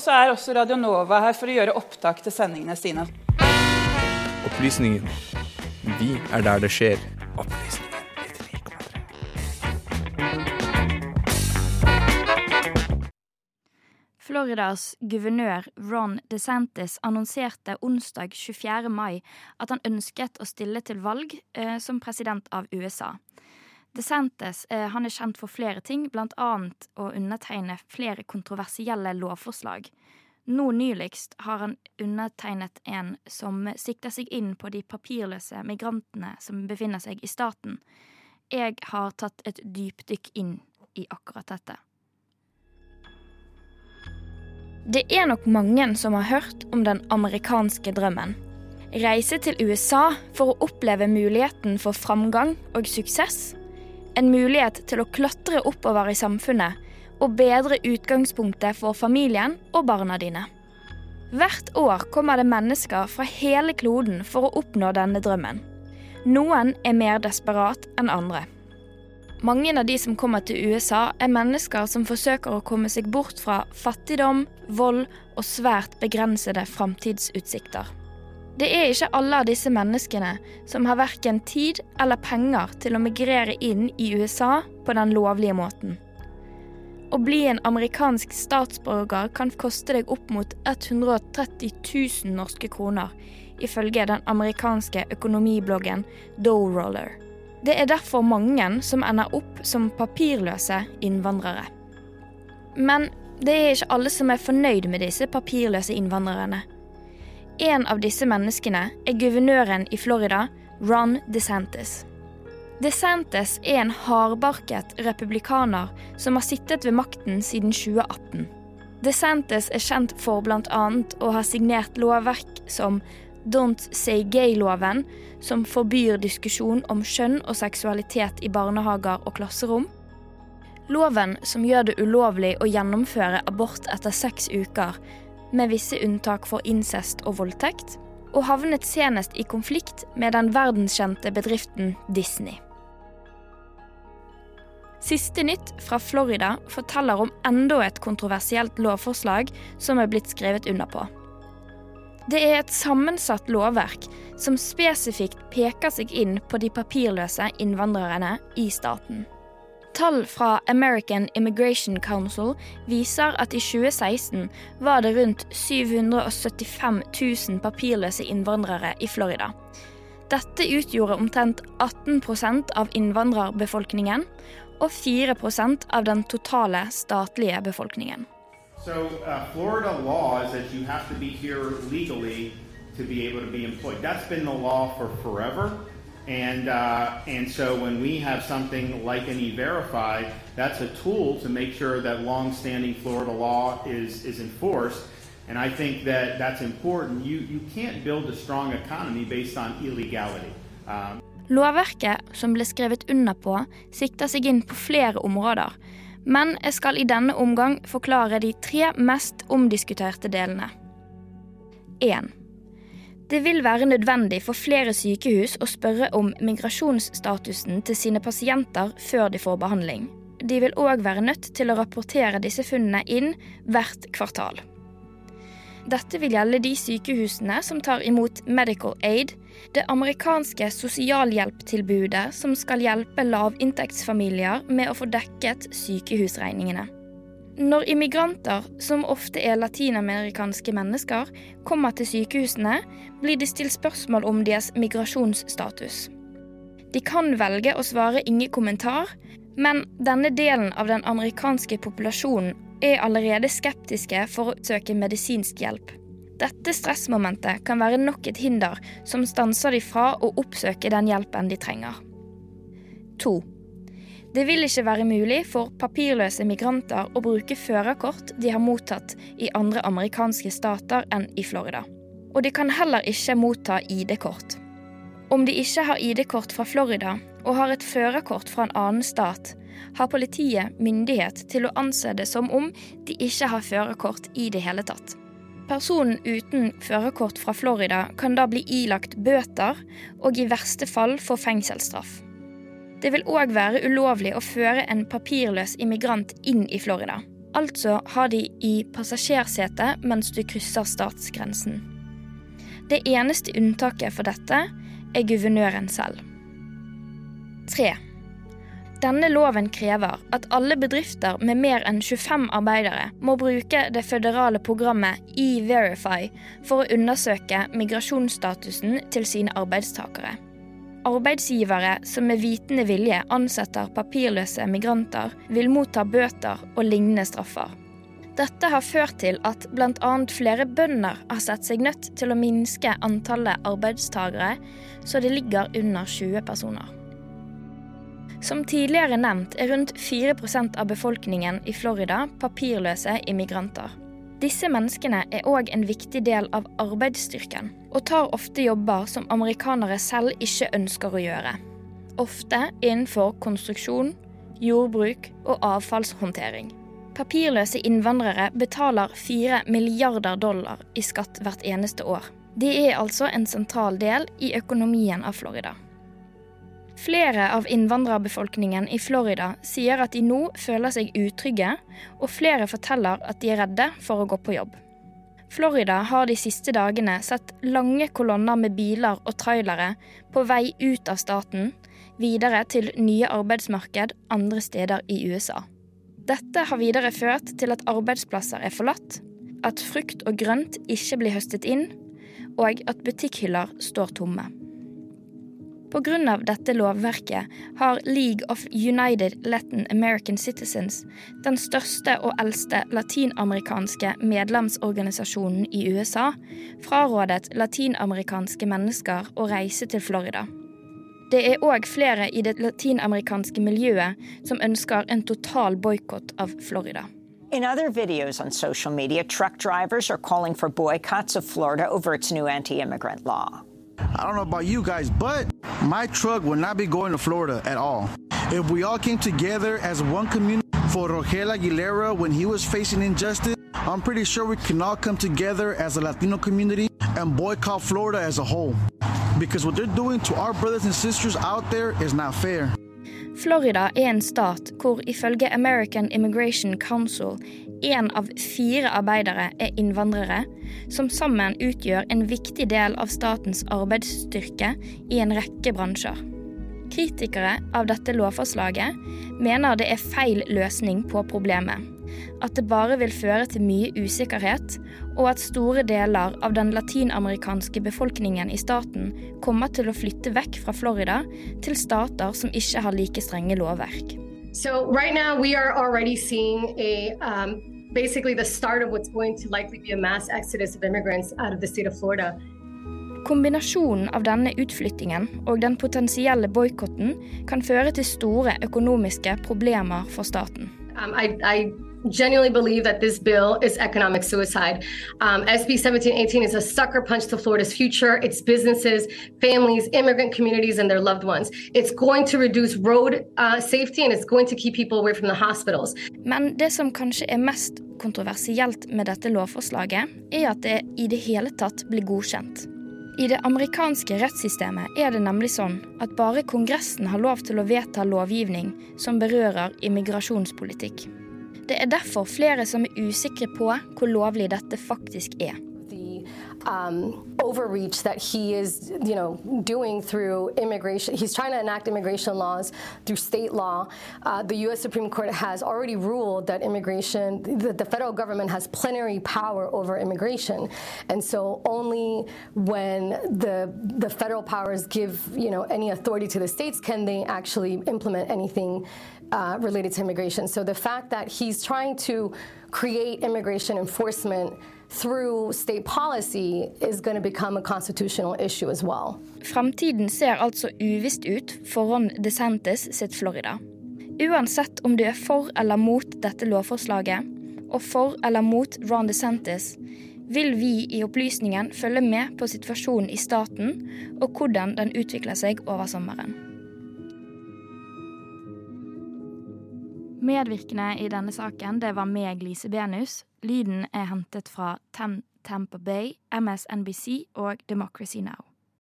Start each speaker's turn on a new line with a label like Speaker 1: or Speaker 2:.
Speaker 1: Og så er også Radio Nova her for å gjøre opptak til sendingene sine.
Speaker 2: Opplysningen. Vi er der det skjer. Opplysningen.
Speaker 3: Floridas guvernør Ron DeSantis annonserte onsdag 24. mai at han ønsket å stille til valg eh, som president av USA. DeSantis eh, han er kjent for flere ting, bl.a. å undertegne flere kontroversielle lovforslag. Nå nyligst har han undertegnet en som sikter seg inn på de papirløse migrantene som befinner seg i staten. Jeg har tatt et dypdykk inn i akkurat dette. Det er nok mange som har hørt om den amerikanske drømmen. Reise til USA for å oppleve muligheten for framgang og suksess. En mulighet til å klatre oppover i samfunnet og bedre utgangspunktet for familien og barna dine. Hvert år kommer det mennesker fra hele kloden for å oppnå denne drømmen. Noen er mer desperat enn andre. Mange av de som kommer til USA, er mennesker som forsøker å komme seg bort fra fattigdom, vold og svært begrensede framtidsutsikter. Det er ikke alle av disse menneskene som har verken tid eller penger til å migrere inn i USA på den lovlige måten. Å bli en amerikansk statsborger kan koste deg opp mot 130 000 norske kroner, ifølge den amerikanske økonomibloggen Dowroller. Det er derfor mange som ender opp som papirløse innvandrere. Men det er ikke alle som er fornøyd med disse papirløse innvandrerne. En av disse menneskene er guvernøren i Florida, Ron DeSantis. DeSantis er en hardbarket republikaner som har sittet ved makten siden 2018. DeSantis er kjent for bl.a. å ha signert lovverk som Don't Say Gay-loven, som forbyr diskusjon om kjønn og seksualitet i barnehager og klasserom. Loven som gjør det ulovlig å gjennomføre abort etter seks uker, med visse unntak for incest og voldtekt. Og havnet senest i konflikt med den verdenskjente bedriften Disney. Siste nytt fra Florida forteller om enda et kontroversielt lovforslag som er blitt skrevet under på. Det er et sammensatt lovverk som spesifikt peker seg inn på de papirløse innvandrerne i staten. Tall fra American Immigration Council viser at i 2016 var det rundt 775 000 papirløse innvandrere i Florida. Dette utgjorde omtrent 18% av innvandrerbefolkningen og 4% av den totale statlige befolkningen.
Speaker 4: So uh, Florida law is that you have to be here legally to be able to be employed. That's been the law for forever. And, uh, and so when we have something like an E-Verify, that's a tool to make sure that long-standing Florida law is, is enforced. And I think that that's important. You, you can't build a strong economy based on illegality. Um,
Speaker 3: Lovverket som ble skrevet under på, sikter seg inn på flere områder men jeg skal i denne omgang forklare de tre mest omdiskuterte delene. 1. Det vil være nødvendig for flere sykehus å spørre om migrasjonsstatusen til sine pasienter før de får behandling. De vil òg være nødt til å rapportere disse funnene inn hvert kvartal. Dette vil gjelde de sykehusene som tar imot medical aid, det amerikanske sosialhjelptilbudet som skal hjelpe lavinntektsfamilier med å få dekket sykehusregningene. Når immigranter, som ofte er latinamerikanske mennesker, kommer til sykehusene, blir de stilt spørsmål om deres migrasjonsstatus. De kan velge å svare ingen kommentar, men denne delen av den amerikanske populasjonen er allerede skeptiske for å søke medisinsk hjelp. Dette stressmomentet kan være nok et hinder som stanser de fra å oppsøke den hjelpen de trenger. 2. Det vil ikke være mulig for papirløse migranter å bruke førerkort de har mottatt i andre amerikanske stater enn i Florida. Og de kan heller ikke motta ID-kort. Om de ikke har ID-kort fra Florida og har et førerkort fra en annen stat, har politiet myndighet til å anse det som om de ikke har førerkort i det hele tatt. Personen uten førerkort fra Florida kan da bli ilagt bøter og i verste fall få fengselsstraff. Det vil òg være ulovlig å føre en papirløs immigrant inn i Florida. Altså har de i passasjersetet mens du krysser statsgrensen. Det eneste unntaket for dette er guvernøren selv. 3. Denne loven krever at alle bedrifter med mer enn 25 arbeidere må bruke det føderale programmet E-Verify for å undersøke migrasjonsstatusen til sine arbeidstakere. Arbeidsgivere som med vitende vilje ansetter papirløse migranter, vil motta bøter og lignende straffer. Dette har ført til at bl.a. flere bønder har sett seg nødt til å minske antallet arbeidstagere, så det ligger under 20 personer. Som tidligere nevnt er rundt 4% av befolkningen i Florida papirløse immigranter. Disse menneskene er òg en viktig del av arbeidsstyrken, og tar ofte jobber som amerikanere selv ikke ønsker å gjøre. Ofte innenfor konstruksjon, jordbruk og avfallshåndtering. Papirløse innvandrere betaler 4 milliarder dollar i skatt hvert eneste år. De er altså en sentral del i økonomien av Florida. Flere av innvandrerbefolkningen i Florida sier at de nå føler seg utrygge, og flere forteller at de er redde for å gå på jobb. Florida har de siste dagene sett lange kolonner med biler og trailere på vei ut av staten, videre til nye arbeidsmarked andre steder i USA. Dette har videre ført til at arbeidsplasser er forlatt, at frukt og grønt ikke blir høstet inn, og at butikkhyller står tomme. Pga. dette lovverket har League of United Latin American Citizens, den største og eldste latinamerikanske medlemsorganisasjonen i USA, frarådet latinamerikanske mennesker å reise til Florida. Det er òg flere i det latinamerikanske miljøet som ønsker en total boikott av Florida.
Speaker 5: In other videos on social media, truck drivers are calling for boycotts of Florida over its new anti immigrant law.
Speaker 6: I don't know about you guys, but my truck will not be going to Florida at all. If we all came together as one community for Rogel Aguilera when he was facing injustice, I'm pretty sure we can all come together as a Latino community and boycott Florida as a whole. Because what they're doing to our brothers and sisters out there is not fair.
Speaker 3: Florida er en stat hvor ifølge American Immigration Council én av fire arbeidere er innvandrere, som sammen utgjør en viktig del av statens arbeidsstyrke i en rekke bransjer. Kritikere av dette lovforslaget mener det er feil løsning på problemet. At det bare vil føre til mye usikkerhet, og at store deler av den latinamerikanske befolkningen i staten kommer til å flytte vekk fra Florida til stater som ikke har like strenge lovverk.
Speaker 7: So right now we are already seeing a um, basically the start of what's going to likely be a mass exodus of immigrants out of the state of Florida.
Speaker 3: Kombinasjonen av denne utflyttingen og den potensielle boikotten kan føre til store økonomiske problemer for staten.
Speaker 7: Um, I, I genuinely believe that this bill is economic suicide. Um, SB 1718 is a sucker punch to Florida's future, its businesses, families, immigrant communities, and their loved ones. It's going to reduce road uh, safety and it's going to keep people away from the hospitals.
Speaker 3: Men det som kanskje er mest kontroversielt med dette lovforslaget, er at det i det hele tatt blir godkjent. I det amerikanske rettssystemet er det nemlig sånn at bare Kongressen har lov til å vedta lovgivning som berører immigrasjonspolitikk. Det er derfor flere som er usikre på hvor lovlig dette faktisk er.
Speaker 7: Um, overreach that he is, you know, doing through immigration. He's trying to enact immigration laws through state law. Uh, the U.S. Supreme Court has already ruled that immigration, that the federal government has plenary power over immigration, and so only when the the federal powers give, you know, any authority to the states can they actually implement anything uh, related to immigration. So the fact that he's trying to create immigration enforcement through state policy is going to become a constitutional issue as well.
Speaker 3: Framtiden ser altså uvisst ut for Ron DeSantis sitt Florida. Uansett om du er for eller mot dette lovforslaget, og for eller mot Ron DeSantis, vil vi i Opplysningen følge med på situasjonen i staten og hvordan den utvikler seg over sommeren. Medvirkende i denne saken det var meg, Lise Benus. Lyden er hentet fra Tampa Bay, MSNBC og Democracy Now!